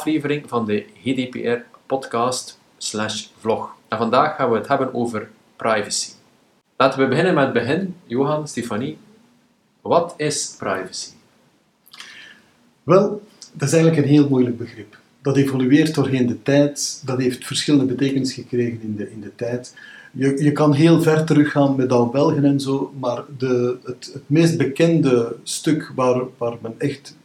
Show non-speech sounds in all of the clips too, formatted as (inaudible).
aflevering van de GDPR podcast slash vlog. En vandaag gaan we het hebben over privacy. Laten we beginnen met het begin. Johan, Stefanie, wat is privacy? Wel, dat is eigenlijk een heel moeilijk begrip. Dat evolueert doorheen de tijd, dat heeft verschillende betekenissen gekregen in de, in de tijd. Je, je kan heel ver teruggaan met al Belgen en zo, maar de, het, het meest bekende stuk waar, waar men echt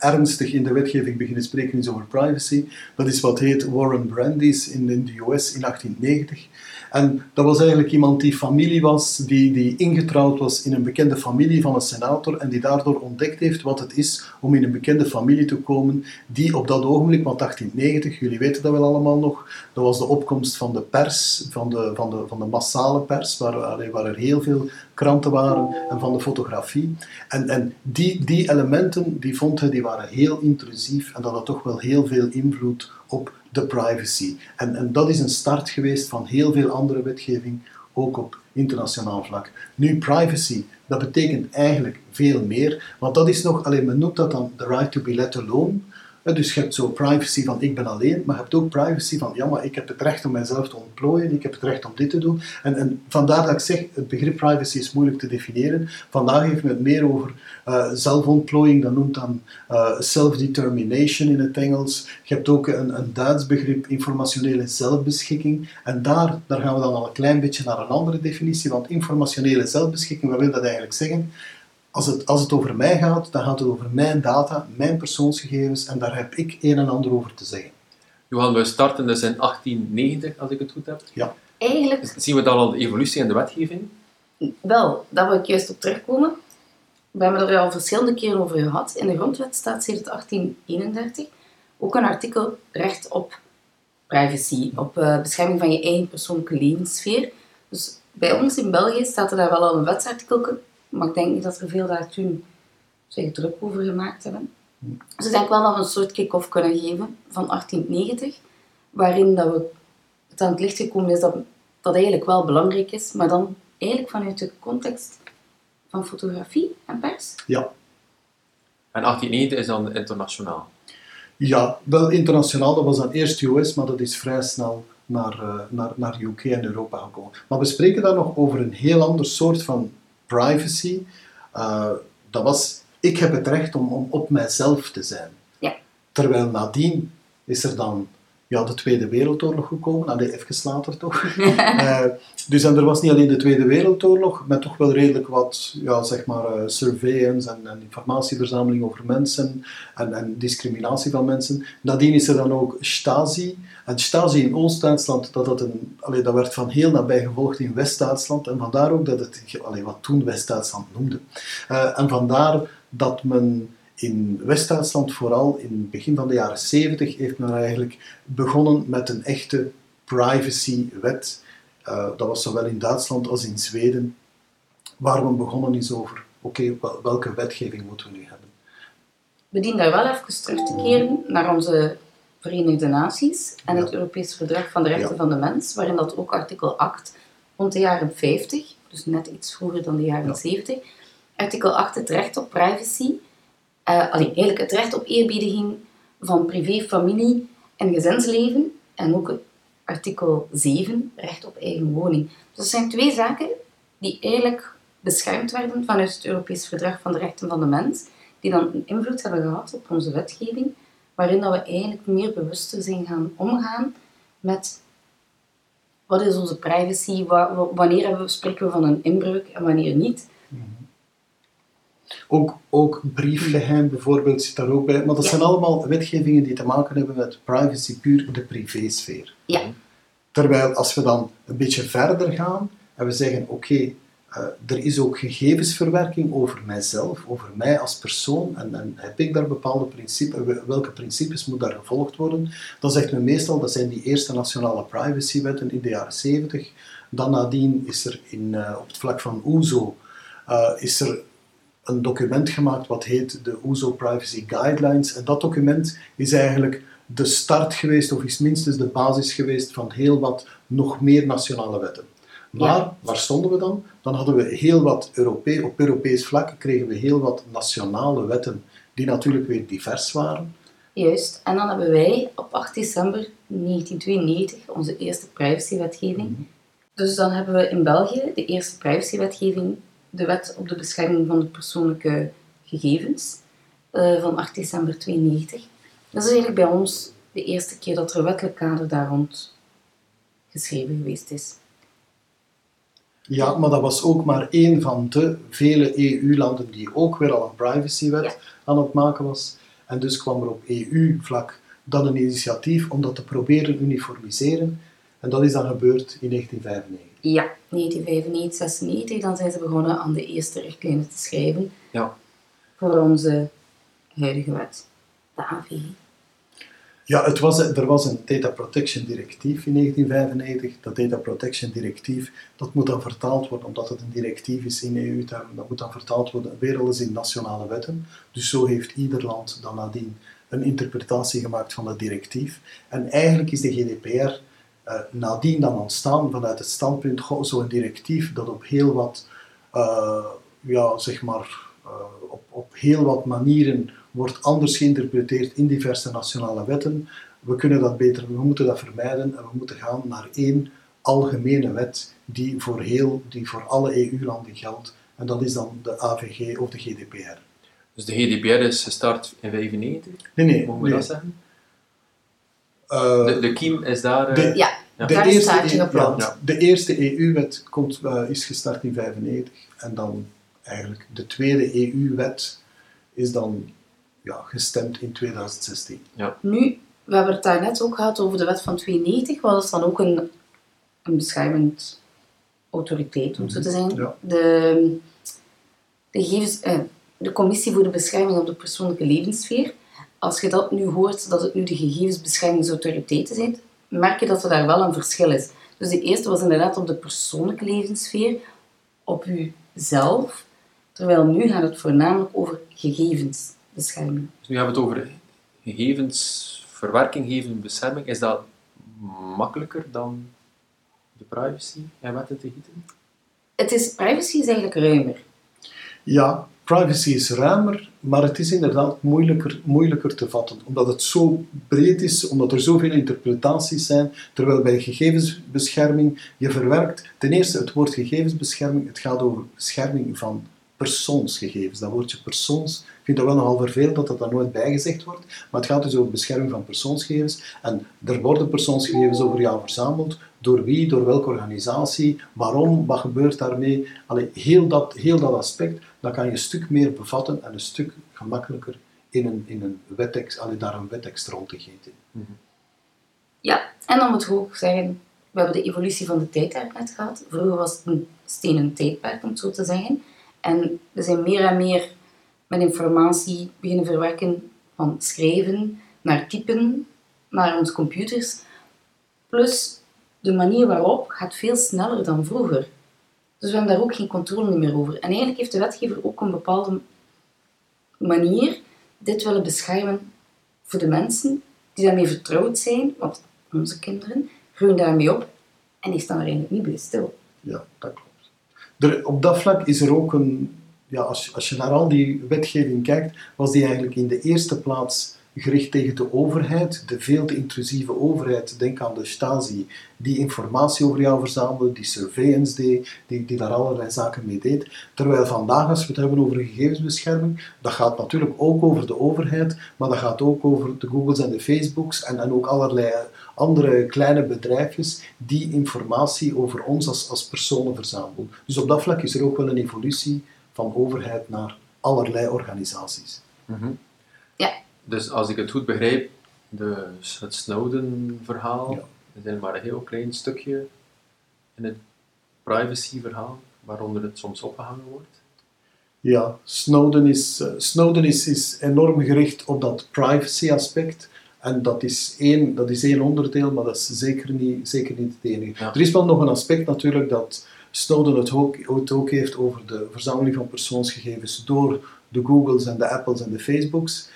ernstig in de wetgeving beginnen spreken is over privacy. Dat is wat heet Warren Brandeis in, in de US in 1890. En dat was eigenlijk iemand die familie was, die, die ingetrouwd was in een bekende familie van een senator en die daardoor ontdekt heeft wat het is om in een bekende familie te komen, die op dat ogenblik, want 1890, jullie weten dat wel allemaal nog, dat was de opkomst van de pers, van de, van de, van de massale pers, waar, waar er heel veel kranten waren en van de fotografie. En, en die, die elementen, die vond hij, die waren heel intrusief en dat had toch wel heel veel invloed op de privacy. En, en dat is een start geweest van heel veel andere wetgeving, ook op internationaal vlak. Nu, privacy, dat betekent eigenlijk veel meer, want dat is nog, alleen men noemt dat dan the right to be let alone. Dus je hebt zo privacy van ik ben alleen, maar je hebt ook privacy van ja, maar ik heb het recht om mijzelf te ontplooien, ik heb het recht om dit te doen. En, en vandaar dat ik zeg, het begrip privacy is moeilijk te definiëren. Vandaag heeft men het meer over uh, zelfontplooiing, dat noemt dan uh, self-determination in het Engels. Je hebt ook een, een Duits begrip, informationele zelfbeschikking. En daar, daar gaan we dan al een klein beetje naar een andere definitie, want informationele zelfbeschikking, wat wil dat eigenlijk zeggen? Als het, als het over mij gaat, dan gaat het over mijn data, mijn persoonsgegevens en daar heb ik een en ander over te zeggen. Johan, we starten dus in 1890, als ik het goed heb. Ja. Eigenlijk... Zien we dan al de evolutie in de wetgeving? Wel, daar wil ik juist op terugkomen. We hebben er al verschillende keren over gehad. In de grondwet staat sinds 1831 ook een artikel recht op privacy, op uh, bescherming van je eigen persoonlijke levenssfeer. Dus bij ons in België staat er daar wel al een wetsartikel maar ik denk niet dat er veel daar toen zich druk over gemaakt hebben. Dus ik denk wel dat we een soort kick-off kunnen geven van 1890, waarin dat we het aan het licht gekomen is dat dat eigenlijk wel belangrijk is, maar dan eigenlijk vanuit de context van fotografie en pers. Ja. En 1890 is dan internationaal? Ja, wel internationaal. Dat was dan eerst US, maar dat is vrij snel naar, uh, naar, naar UK en Europa gekomen. Maar we spreken dan nog over een heel ander soort van privacy, uh, dat was, ik heb het recht om, om op mijzelf te zijn. Ja. Terwijl nadien is er dan ja, de Tweede Wereldoorlog gekomen, allee, even later toch. uh, (laughs) dus en er was niet alleen de Tweede Wereldoorlog, met toch wel redelijk wat ja, zeg maar, uh, surveillance en, en, informatieverzameling over mensen en, en, discriminatie van mensen. Nadien is er dan ook Stasi. En Stasi in Oost-Duitsland, dat, dat, een, allee, dat werd van heel nabij gevolgd in West-Duitsland. En vandaar ook dat het, allee, wat toen West-Duitsland noemde. Uh, en vandaar dat men in West-Duitsland, vooral in het begin van de jaren 70, heeft men eigenlijk begonnen met een echte privacywet. Uh, dat was zowel in Duitsland als in Zweden, waar men begonnen is over, oké, okay, welke wetgeving moeten we nu hebben? We dienen daar wel even terug te keren naar onze Verenigde Naties en ja. het Europees Verdrag van de Rechten ja. van de Mens, waarin dat ook artikel 8 rond de jaren 50, dus net iets vroeger dan de jaren ja. 70, artikel 8 het recht op privacy uh, allee, eigenlijk het recht op eerbiediging van privé, familie en gezinsleven. En ook artikel 7, recht op eigen woning. Dus dat zijn twee zaken die eigenlijk beschermd werden vanuit het Europees Verdrag van de Rechten van de Mens, die dan een invloed hebben gehad op onze wetgeving, waarin dat we eigenlijk meer bewuster zijn gaan omgaan met wat is onze privacy, wanneer spreken we van een inbreuk en wanneer niet. Ook, ook briefgeheim bijvoorbeeld zit daar ook bij. Maar dat zijn allemaal wetgevingen die te maken hebben met privacy, puur de privésfeer. Ja. Terwijl als we dan een beetje verder gaan en we zeggen: oké, okay, uh, er is ook gegevensverwerking over mijzelf, over mij als persoon, en, en heb ik daar bepaalde principes, welke principes moet daar gevolgd worden? Dan zegt men meestal, dat zijn die eerste nationale privacywetten in de jaren 70. Dan nadien is er in, uh, op het vlak van OESO, uh, is er een document gemaakt wat heet de OESO Privacy Guidelines. En dat document is eigenlijk de start geweest, of is minstens de basis geweest van heel wat nog meer nationale wetten. Maar ja. waar stonden we dan? Dan hadden we heel wat Europe op Europees vlak kregen we heel wat nationale wetten die natuurlijk weer divers waren. Juist. En dan hebben wij op 8 december 1992 onze eerste privacywetgeving. Dus dan hebben we in België de eerste privacywetgeving, de wet op de bescherming van de persoonlijke gegevens, eh, van 8 december 92. Dat is eigenlijk bij ons de eerste keer dat er een wettelijk kader daar rond geschreven geweest is. Ja, maar dat was ook maar één van de vele EU-landen die ook weer al een privacywet Ja. aan het maken was. En dus kwam er op EU-vlak dan een initiatief om dat te proberen uniformiseren. En dat is dan gebeurd in 1995. Ja, 1995, 96, dan zijn ze begonnen aan de eerste richtlijnen te schrijven Ja. voor onze huidige wet, de AVG. Ja, het was, er was een Data Protection Directief in 1995. Dat Data Protection Directief, dat moet dan vertaald worden, omdat het een directief is in EU-termen, dat moet dan vertaald worden weer eens in nationale wetten. Dus zo heeft ieder land dan nadien een interpretatie gemaakt van dat directief. En eigenlijk is de GDPR nadien dan ontstaan vanuit het standpunt, goh, zo'n directief dat op heel wat, eh, ja, zeg maar, eh, op, op heel wat manieren wordt anders geïnterpreteerd in diverse nationale wetten. We kunnen dat beter, we moeten dat vermijden en we moeten gaan naar één algemene wet die voor, heel, die voor alle EU-landen geldt. En dat is dan de AVG of de GDPR. Dus de GDPR is gestart in 95, Nee, nee. mogen we nee. dat zeggen? Eh, De, de kiem is daar... eh, de- Ja, Ja. de, daar is eerste, E- op ja. Ja. de eerste EU-wet komt, eh, is gestart in 1995 en dan eigenlijk de tweede EU-wet is dan ja, gestemd in 2016. Nu, we hebben het daar net ook gehad over de wet van 92, was het dan ook een, een beschermend autoriteit, om zo te zeggen. Ja. De, de, gegevens, eh, de Commissie voor de Bescherming op de Persoonlijke Levenssfeer. Als je dat nu hoort, dat het nu de gegevensbeschermingsautoriteiten zijn, merk je dat er daar wel een verschil is. Dus de eerste was inderdaad op de persoonlijke levenssfeer, op uzelf, terwijl nu gaat het voornamelijk over gegevensbescherming. Dus nu hebben we het over gegevensverwerking, gegevensbescherming. Is dat makkelijker dan de privacy en wetten te gieten? Het is, privacy is eigenlijk ruimer. Ja, privacy is ruimer, maar het is inderdaad moeilijker, moeilijker te vatten, omdat het zo breed is, omdat er zoveel interpretaties zijn, terwijl bij gegevensbescherming je verwerkt, ten eerste het woord gegevensbescherming, het gaat over bescherming van persoonsgegevens. Dat woordje persoons, ik vind dat wel nogal vervelend dat dat daar nooit bijgezegd wordt, maar het gaat dus over bescherming van persoonsgegevens en er worden persoonsgegevens over jou verzameld, door wie, door welke organisatie, waarom, wat gebeurt daarmee. Allee, heel, dat, heel dat aspect, dat kan je een stuk meer bevatten en een stuk gemakkelijker in een, in een wettekst, allee, daar een wettekst rond te gieten. Ja, en dan moet je ook zeggen, we hebben de evolutie van de tijd daar net gehad. Vroeger was het een stenen tijdperk, om het zo te zeggen. En we zijn meer en meer met informatie beginnen verwerken van schrijven naar typen, naar onze computers. Plus, de manier waarop gaat veel sneller dan vroeger. Dus we hebben daar ook geen controle meer over. En eigenlijk heeft de wetgever ook een bepaalde manier dit willen beschermen voor de mensen die daarmee vertrouwd zijn, want onze kinderen groeien daarmee op en die staan er eigenlijk niet bij stil. Ja, dat klopt. Op dat vlak is er ook een, ja, als, als je naar al die wetgeving kijkt, was die eigenlijk in de eerste plaats gericht tegen de overheid, de veel te intrusieve overheid. Denk aan de Stasi, die informatie over jou verzamelde, die surveillance deed, die, die daar allerlei zaken mee deed. Terwijl vandaag, als we het hebben over gegevensbescherming, dat gaat natuurlijk ook over de overheid, maar dat gaat ook over de Googles en de Facebooks en, en ook allerlei andere kleine bedrijfjes die informatie over ons als, als personen verzamelen. Dus op dat vlak is er ook wel een evolutie van overheid naar allerlei organisaties. Ja, Dus als ik het goed begrijp, de, het Snowden-verhaal Ja. is maar een heel klein stukje in het privacy-verhaal, waaronder het soms opgehangen wordt. Ja, Snowden is, eh, Snowden is, is enorm gericht op dat privacy-aspect. En dat is, één, dat is één onderdeel, maar dat is zeker niet, zeker niet het enige. Ja. Er is wel nog een aspect natuurlijk dat Snowden het ook, het ook heeft over de verzameling van persoonsgegevens door de Googles en de Apples en de Facebooks.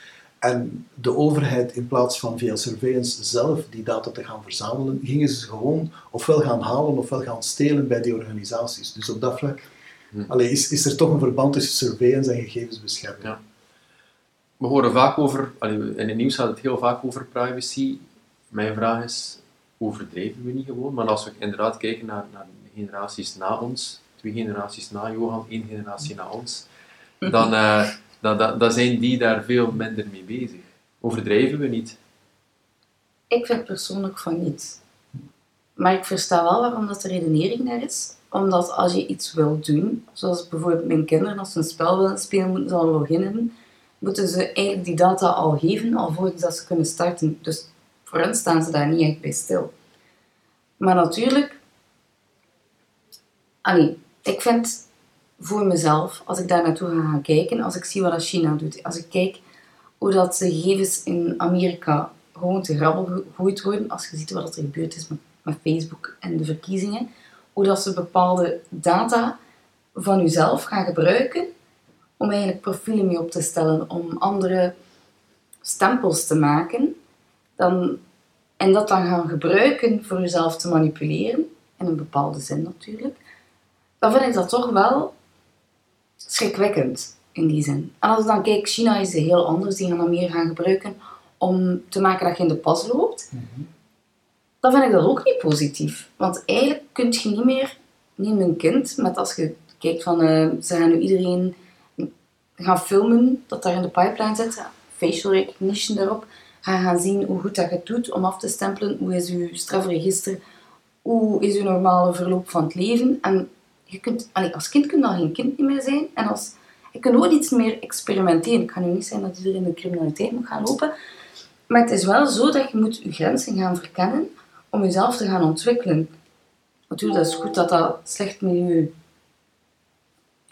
En de overheid, in plaats van via surveillance zelf die data te gaan verzamelen, gingen ze gewoon ofwel gaan halen ofwel gaan stelen bij die organisaties. Dus op dat vlak Hm. allee, is, is er toch een verband tussen surveillance en gegevensbescherming. Ja. we horen vaak over, allee, in het nieuws gaat het heel vaak over privacy. Mijn vraag is, overdrijven we niet gewoon? Maar als we inderdaad kijken naar, naar generaties na ons, twee generaties na Johan, één generatie na ons, dan, eh, dan, zijn die daar veel minder mee bezig. Overdrijven we niet? Ik vind persoonlijk van niet. Maar ik versta wel waarom dat de redenering daar is. Omdat als je iets wil doen, zoals bijvoorbeeld mijn kinderen, als ze een spel willen spelen, moeten ze al login hebben. Moeten ze eigenlijk die data al geven, alvorens dat ze kunnen starten. Dus voor hen staan ze daar niet echt bij stil. Maar natuurlijk, allee, ik vind voor mezelf, als ik daar naartoe ga gaan kijken, als ik zie wat China doet, als ik kijk hoe dat de gegevens in Amerika gewoon te grabbel gegooid worden, als je ziet wat er gebeurd is met, met Facebook en de verkiezingen, hoe dat ze bepaalde data van jezelf gaan gebruiken om eigenlijk profielen mee op te stellen, om andere stempels te maken, dan, en dat dan gaan gebruiken voor jezelf te manipuleren, in een bepaalde zin natuurlijk, dan vind ik dat toch wel schrikwekkend in die zin. En als ik dan kijk, China is heel anders, die gaan dat meer gaan gebruiken om te maken dat je in de pas loopt, dan vind ik dat ook niet positief. Want eigenlijk kun je niet meer, neem een kind, met als je kijkt van, eh, ze gaan nu iedereen gaan filmen dat daar in de pipeline zit, facial recognition daarop, gaan gaan zien hoe goed dat je het doet om af te stempelen, hoe is uw strafregister, hoe is uw normale verloop van het leven. En je kunt, als kind kun je al geen kind meer zijn, en als, je kunt ook iets meer experimenteren. Het kan nu niet zijn dat iedereen in de criminaliteit moet gaan lopen, maar het is wel zo dat je moet je grenzen gaan verkennen om jezelf te gaan ontwikkelen. Natuurlijk, dat is goed dat dat slecht milieu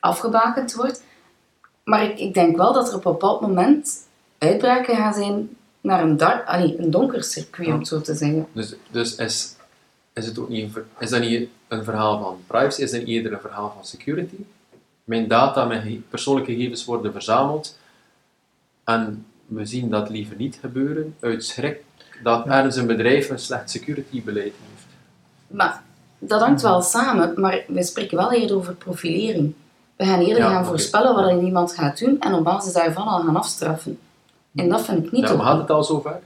afgebakend wordt. Maar ik, ik denk wel dat er op een bepaald moment uitbraken gaan zijn naar een, dar, allee, een donker circuit, om zo te zeggen. Dus, dus is, is, het ook niet een, ver- is dat niet een verhaal van privacy? Is dat niet eerder een verhaal van security? Mijn data, mijn persoonlijke gegevens worden verzameld en we zien dat liever niet gebeuren uit schrik dat ergens een bedrijf een slecht security beleid heeft. Maar dat hangt wel samen, maar we spreken wel eerder over profilering. We gaan eerder Ja, gaan voorspellen wat er iemand gaat doen en op basis daarvan al gaan afstraffen. En dat vind ik niet Ja, maar gaat het al zover?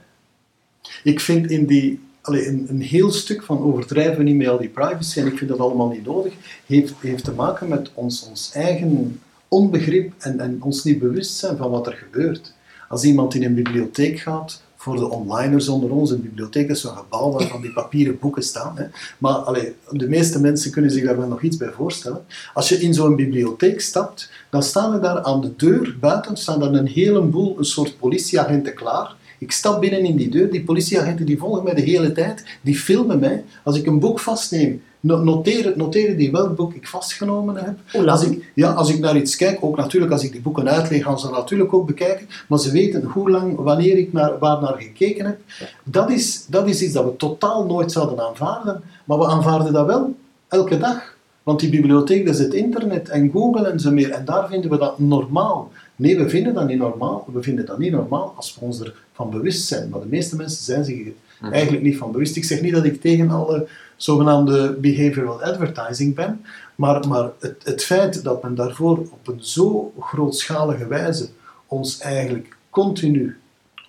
Ik vind in die, allee, een, heel stuk van overdrijven we niet met al die privacy, en ik vind dat allemaal niet nodig, heeft, heeft te maken met ons, ons eigen onbegrip en, en ons niet bewust zijn van wat er gebeurt. Als iemand in een bibliotheek gaat, voor de onliners onder ons, een bibliotheek is zo'n gebouw waar van die papieren boeken staan. Hè. Maar de meeste mensen kunnen zich daar wel nog iets bij voorstellen. Als je in zo'n bibliotheek stapt, dan staan er daar aan de deur buiten staan er een heleboel, een soort politieagenten klaar. Ik stap binnen in die deur, die politieagenten die volgen mij de hele tijd, die filmen mij. Als ik een boek vastneem, no- noteren, noteren die welk boek ik vastgenomen heb. Als ik, ja, als ik naar iets kijk, ook natuurlijk als ik die boeken uitleg, gaan ze natuurlijk ook bekijken, maar ze weten hoe lang, wanneer ik naar, waar naar gekeken heb. Dat is, dat is iets dat we totaal nooit zouden aanvaarden, maar we aanvaarden dat wel elke dag. Want die bibliotheek, dat is het internet en Google en zo meer, en daar vinden we dat normaal. Nee, we vinden dat niet normaal. We vinden dat niet normaal als we ons ervan bewust zijn. Maar de meeste mensen zijn zich er eigenlijk niet van bewust. Ik zeg niet dat ik tegen alle zogenaamde behavioral advertising ben, maar, maar het, het feit dat men daarvoor op een zo grootschalige wijze ons eigenlijk continu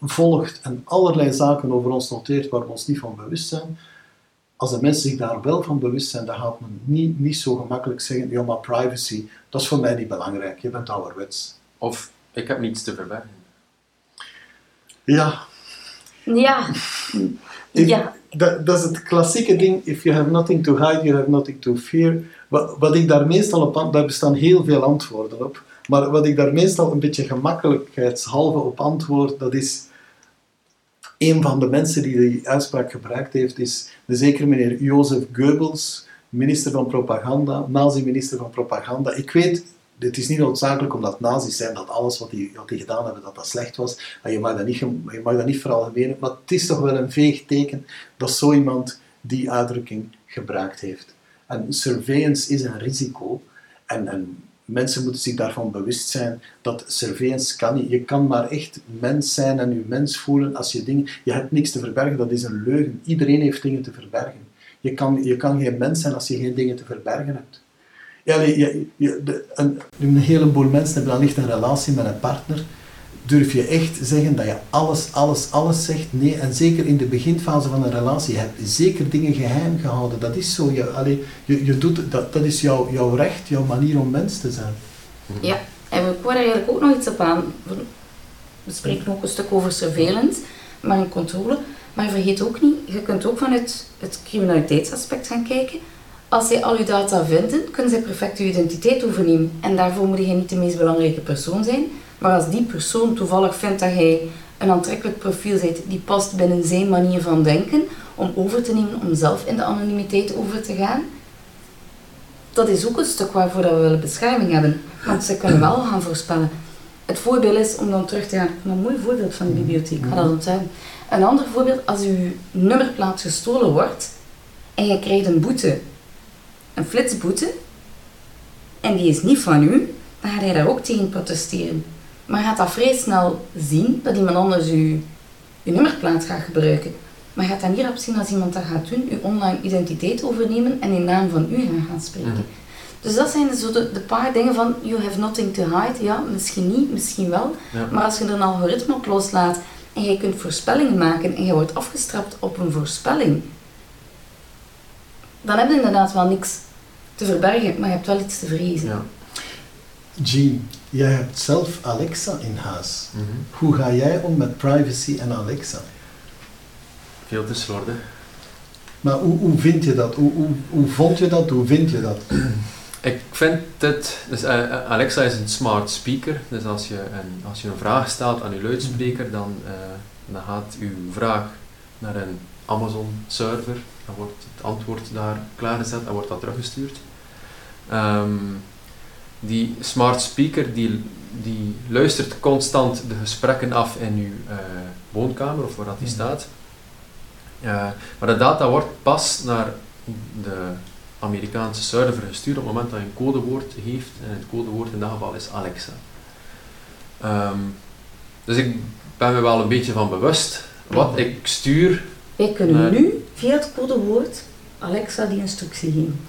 volgt en allerlei zaken over ons noteert waar we ons niet van bewust zijn, als de mensen zich daar wel van bewust zijn, dan gaat men niet, niet zo gemakkelijk zeggen, ja maar privacy, dat is voor mij niet belangrijk, je bent ouderwets. Of ik heb niets te verbergen. Ja, Ja. Ik- Ja. Dat, dat is het klassieke ding, if you have nothing to hide, you have nothing to fear. Wat, wat ik daar meestal op, daar bestaan heel veel antwoorden op, maar wat ik daar meestal een beetje gemakkelijkheidshalve op antwoord, dat is, een van de mensen die die uitspraak gebruikt heeft, is de zekere meneer Jozef Goebbels, minister van propaganda, nazi-minister van propaganda. Ik weet, het is niet noodzakelijk omdat nazi's zijn dat alles wat die, wat die gedaan hebben, dat dat slecht was. En je mag dat niet, je mag dat niet veralgemenen, maar het is toch wel een veeg teken dat zo iemand die uitdrukking gebruikt heeft. En surveillance is een risico en, en mensen moeten zich daarvan bewust zijn dat surveillance kan niet. Je kan maar echt mens zijn en je mens voelen als je dingen... Je hebt niks te verbergen, dat is een leugen. Iedereen heeft dingen te verbergen. Je kan, je kan geen mens zijn als je geen dingen te verbergen hebt. Ja, je, je, je- de, een, een heleboel mensen hebben dan echt een relatie met een partner durf je echt zeggen dat je alles, alles, alles zegt? Nee, en zeker in de beginfase van een relatie. Je hebt zeker dingen geheim gehouden. Dat is zo. Je, allee, je, je doet, dat, dat is jouw, jouw recht, jouw manier om mens te zijn. Ja, en we wou er eigenlijk ook nog iets op aan. We spreken ook een stuk over surveillance, maar een controle. Maar vergeet ook niet, je kunt ook vanuit het criminaliteitsaspect gaan kijken. Als zij al je data vinden, kunnen zij perfect je identiteit overnemen. En daarvoor moet je niet de meest belangrijke persoon zijn. Maar als die persoon toevallig vindt dat jij een aantrekkelijk profiel bent die past binnen zijn manier van denken, om over te nemen, om zelf in de anonimiteit over te gaan, dat is ook een stuk waarvoor dat we willen bescherming hebben. Want ze kunnen wel gaan voorspellen. Het voorbeeld is, om dan terug te gaan, een mooi voorbeeld van de bibliotheek, ik ga dat onthouden. Een ander voorbeeld, als uw nummerplaat gestolen wordt en je krijgt een boete, een flitsboete, en die is niet van u, dan ga je daar ook tegen protesteren. Maar je gaat dat vrij snel zien dat iemand anders uw, uw nummerplaat gaat gebruiken. Maar gaat dat niet op zien als iemand dat gaat doen, uw online identiteit overnemen en in naam van u gaan, gaan spreken. Mhm. Dus dat zijn zo de, de paar dingen van, you have nothing to hide. Ja, misschien niet, misschien wel. Ja. Maar als je er een algoritme op loslaat en je kunt voorspellingen maken en je wordt afgestraft op een voorspelling, dan heb je inderdaad wel niks te verbergen, maar je hebt wel iets te vrezen. Ja. Jean, jij hebt zelf Alexa in huis. Mhm. Hoe ga jij om met privacy en Alexa? Veel te slordig. Maar hoe, hoe vind je dat? Hoe, hoe, hoe vond je dat? Hoe vind je dat? Ik vind het, dus eh, Alexa is een smart speaker, dus als je een, als je een vraag stelt aan je luidspreker, dan, eh, dan gaat uw vraag naar een Amazon server, dan wordt het antwoord daar klaargezet en wordt dat teruggestuurd. Ehm, die smart speaker die, die luistert constant de gesprekken af in uw eh, woonkamer of waar dat die Mhm. staat. Eh, maar de data wordt pas naar de Amerikaanse server gestuurd op het moment dat je een codewoord heeft. En het codewoord in dat geval is Alexa. Ehm, dus ik ben me wel een beetje van bewust wat ik stuur. Wij kunnen nu via het codewoord Alexa die instructie geven.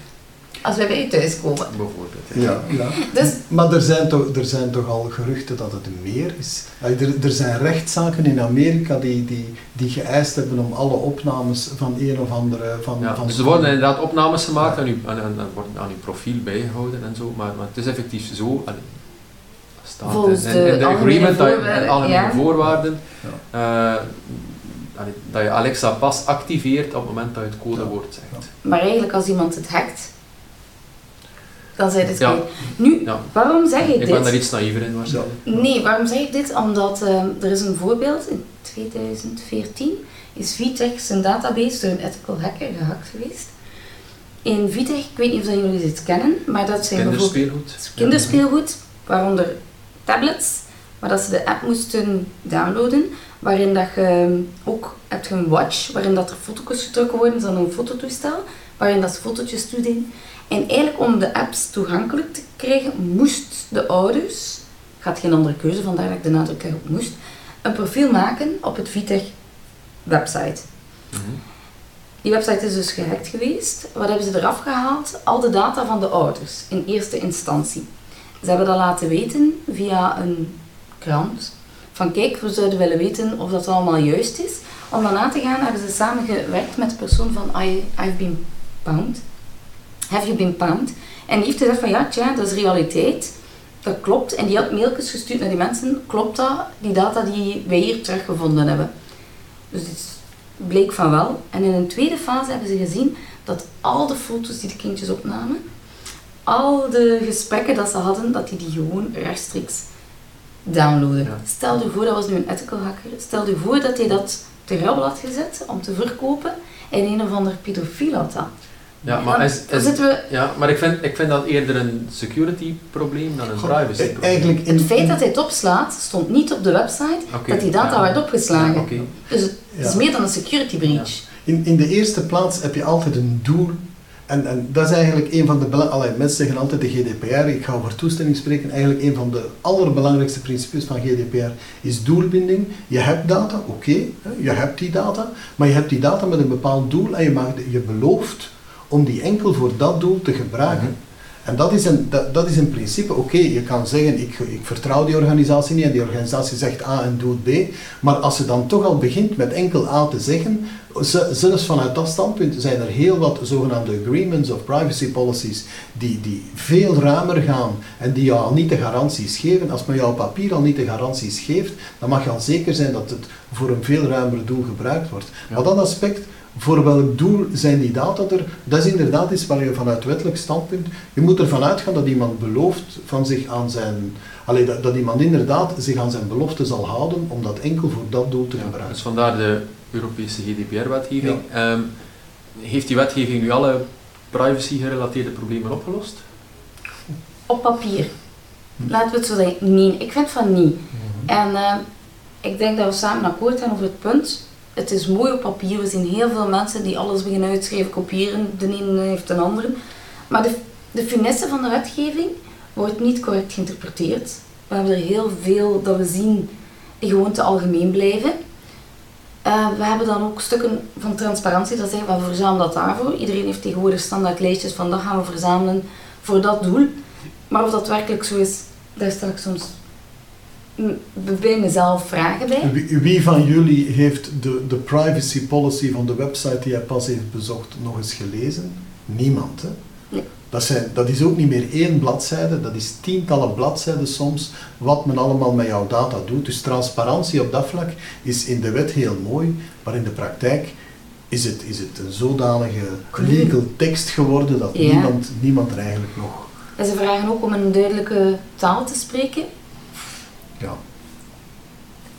Als wij bij u thuis komen. Bijvoorbeeld. Ja, ja. Dus Maar er zijn, toch, er zijn toch al geruchten dat het meer is? Er, er zijn rechtszaken in Amerika die, die, die geëist hebben om alle opnames van een of andere... Van, Ja, van dus er worden inderdaad opnames gemaakt en, u, en, en, en worden aan uw profiel bijgehouden en zo, maar, maar het is effectief zo. allee, dat staat Volgens in, de in, in de algemene agreement, dat je- voorwaarden, de algemene ja. voorwaarden, eh, dat je Alexa pas activeert op het moment dat je het codewoord zegt. Maar eigenlijk als iemand het hackt, dan zijn het Ja. kwijt. Nu, Ja. waarom zeg ik Ik ben daar dit? iets naïver in waarschijnlijk. Nee, waarom zeg ik dit? Omdat ehm, er is een voorbeeld, in 2014 is Vitech zijn database door een ethical hacker gehackt geweest. In Vitech, ik weet niet of jullie dit kennen, maar dat zijn bijvoorbeeld Kinderspeelgoed. kinderspeelgoed, waaronder tablets, maar dat ze de app moesten downloaden, waarin dat je ehm, ook hebt je een watch, waarin dat er foto's getrokken worden, dan een fototoestel, waarin dat ze fotootjes toedienen. En eigenlijk om de apps toegankelijk te krijgen, moest de ouders, ik had geen andere keuze, vandaar dat ik de nadruk erop moest, een profiel maken op het Vitech website. Mhm. Die website is dus gehackt geweest. Wat hebben ze eraf gehaald? Al de data van de ouders in eerste instantie. Ze hebben dat laten weten via een krant. Van kijk, we zouden willen weten of dat allemaal juist is. Om dan na te gaan hebben ze samengewerkt met de persoon van I, I've been pound. Have you been pound? En die heeft gezegd van ja, tja, dat is realiteit. Dat klopt. En die had mailtjes gestuurd naar die mensen. Klopt dat? Die data die wij hier teruggevonden hebben. Dus het bleek van wel. En in een tweede fase hebben ze gezien dat al de foto's die de kindjes opnamen, al de gesprekken dat ze hadden, dat die die gewoon rechtstreeks downloaden. Ja. Stel je voor, dat was nu een ethical hacker, stel je voor dat hij dat te had gezet om te verkopen en een of ander pedofiel had dat. Ja, maar, is, dan is- zitten we... ja, maar ik, vind, ik vind dat eerder een security probleem dan een privacy Eh, probleem. Eigenlijk in, Het feit dat hij het opslaat, stond niet op de website dat die data ja. werd opgeslagen. Ja. Dus het is meer dan een security breach. in, in de eerste plaats heb je altijd een doel. En, en dat is eigenlijk een van de belangrijkste... Mensen zeggen altijd de GDPR, ik ga over toestemming spreken. Eigenlijk een van de allerbelangrijkste principes van GDPR is doelbinding. Je hebt data, oké, hè, je hebt die data. Maar je hebt die data met een bepaald doel en je, mag, je belooft om die enkel voor dat doel te gebruiken. En dat is een, dat, dat is in principe oké. Je kan zeggen, ik, ik vertrouw die organisatie niet en die organisatie zegt A en doet B. Maar als je dan toch al begint met enkel A te zeggen, zelfs vanuit dat standpunt zijn er heel wat zogenaamde agreements of privacy policies die, die veel ruimer gaan en die jou al niet de garanties geven. Als men jou op papier al niet de garanties geeft, dan mag je al zeker zijn dat het voor een veel ruimer doel gebruikt wordt. Ja. Maar dat aspect, voor welk doel zijn die data er? Dat is inderdaad iets waar je vanuit wettelijk standpunt, je moet ervan uitgaan dat iemand belooft van zich aan zijn, allee, dat, dat iemand inderdaad zich aan zijn belofte zal houden om dat enkel voor dat doel te Ja, gebruiken. dus vandaar de Europese GDPR-wetgeving. Ehm, heeft die wetgeving nu alle privacy-gerelateerde problemen opgelost? Op papier. Laten we het zo zeggen. Nee, ik vind van niet. En eh, ik denk dat we samen akkoord gaan over het punt. Het is mooi op papier. We zien heel veel mensen die alles beginnen uitschrijven, kopiëren. De ene heeft de andere. Maar de, de finesse van de wetgeving wordt niet correct geïnterpreteerd. We hebben er heel veel dat we zien die gewoon te algemeen blijven. Eh, we hebben dan ook stukken van transparantie dat zeggen we verzamelen dat daarvoor. Iedereen heeft tegenwoordig standaard lijstjes van dat gaan we verzamelen voor dat doel. Maar of dat werkelijk zo is, daar stel ik soms bij mezelf vragen bij. Wie, wie van jullie heeft de, de privacy policy van de website die hij pas heeft bezocht nog eens gelezen? Niemand, hè? Nee. Dat, zijn, dat is ook niet meer één bladzijde, dat is tientallen bladzijden soms, wat men allemaal met jouw data doet. Dus transparantie op dat vlak is in de wet heel mooi, maar in de praktijk is het, is het een zodanige legal tekst geworden dat Ja. niemand, niemand er eigenlijk nog... En ze vragen ook om een duidelijke taal te spreken. Ja,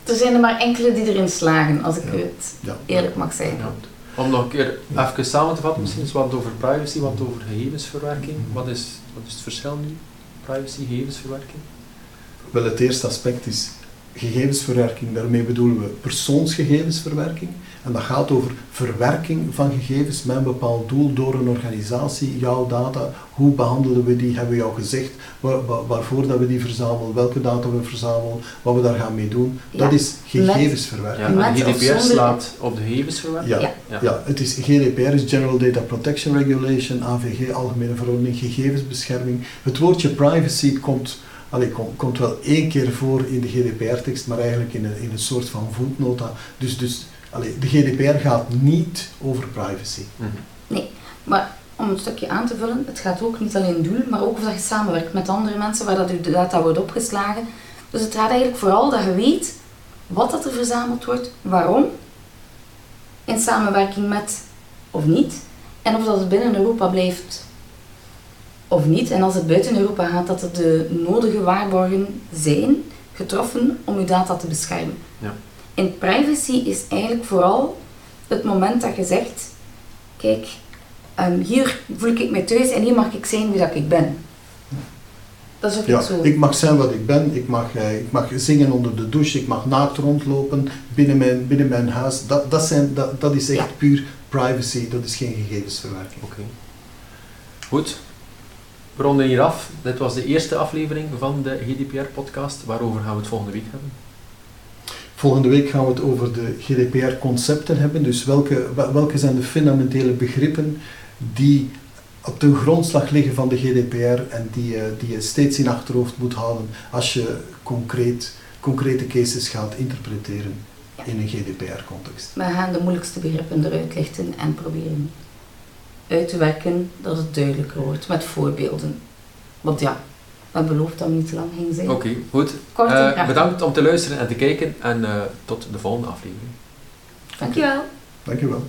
Er zijn er maar enkele die erin slagen, als ik Ja. het ja. eerlijk mag zeggen. Ja. Om nog een keer even samen te vatten, misschien eens wat over privacy, wat over gegevensverwerking. Wat is, wat is het verschil nu? Privacy, gegevensverwerking? Wel, het eerste aspect is gegevensverwerking. Daarmee bedoelen we persoonsgegevensverwerking. En dat gaat over verwerking van gegevens met een bepaald doel door een organisatie, jouw data. Hoe behandelen we die? Hebben we jou gezegd wa- wa- waarvoor dat we die verzamelen, welke data we verzamelen, wat we daar gaan mee doen. Dat is gegevensverwerking. Ja, GDPR slaat op de gegevensverwerking? Ja, Ja. Ja. ja, het is GDPR is General Data Protection Regulation, AVG, Algemene Verordening Gegevensbescherming. Het woordje privacy komt, allee, komt, komt wel één keer voor in de GDPR-tekst, maar eigenlijk in een, in een soort van voetnota. Dus, dus allee, de GDPR gaat niet over privacy. Mhm. Maar om een stukje aan te vullen, het gaat ook niet alleen doel, maar ook of dat je samenwerkt met andere mensen waar dat je data wordt opgeslagen. Dus het gaat eigenlijk vooral dat je weet wat dat er verzameld wordt, waarom, in samenwerking met of niet, en of dat het binnen Europa blijft of niet. En als het buiten Europa gaat, dat er de nodige waarborgen zijn getroffen om je data te beschermen. Ja. En privacy is eigenlijk vooral het moment dat je zegt, kijk, Ehm, hier voel ik mij thuis en hier mag ik zijn wie dat ik ben. Dat is ook Ja, zo. ik mag zijn wat ik ben, ik mag, eh, ik mag zingen onder de douche, ik mag naakt rondlopen binnen mijn, binnen mijn huis. Dat, dat, zijn, dat, dat is echt Ja. puur privacy, dat is geen gegevensverwerking. Oké. Goed. We ronden hier af. Dit was de eerste aflevering van de GDPR-podcast. Waarover gaan we het volgende week hebben? Volgende week gaan we het over de GDPR-concepten hebben. Dus welke, wel- welke zijn de fundamentele begrippen die op de grondslag liggen van de GDPR en die, je- die je steeds in achterhoofd moet houden als je concreet, concrete cases gaat interpreteren in een GDPR-context. We gaan de moeilijkste begrippen eruit lichten en proberen uit te werken dat het duidelijker wordt met voorbeelden. Want ja, we hebben beloofd dat we niet te lang ging zijn. Oké, goed. Kort en Eh, bedankt om te luisteren en te kijken. En eh, tot de volgende aflevering. Dankjewel. Dankjewel.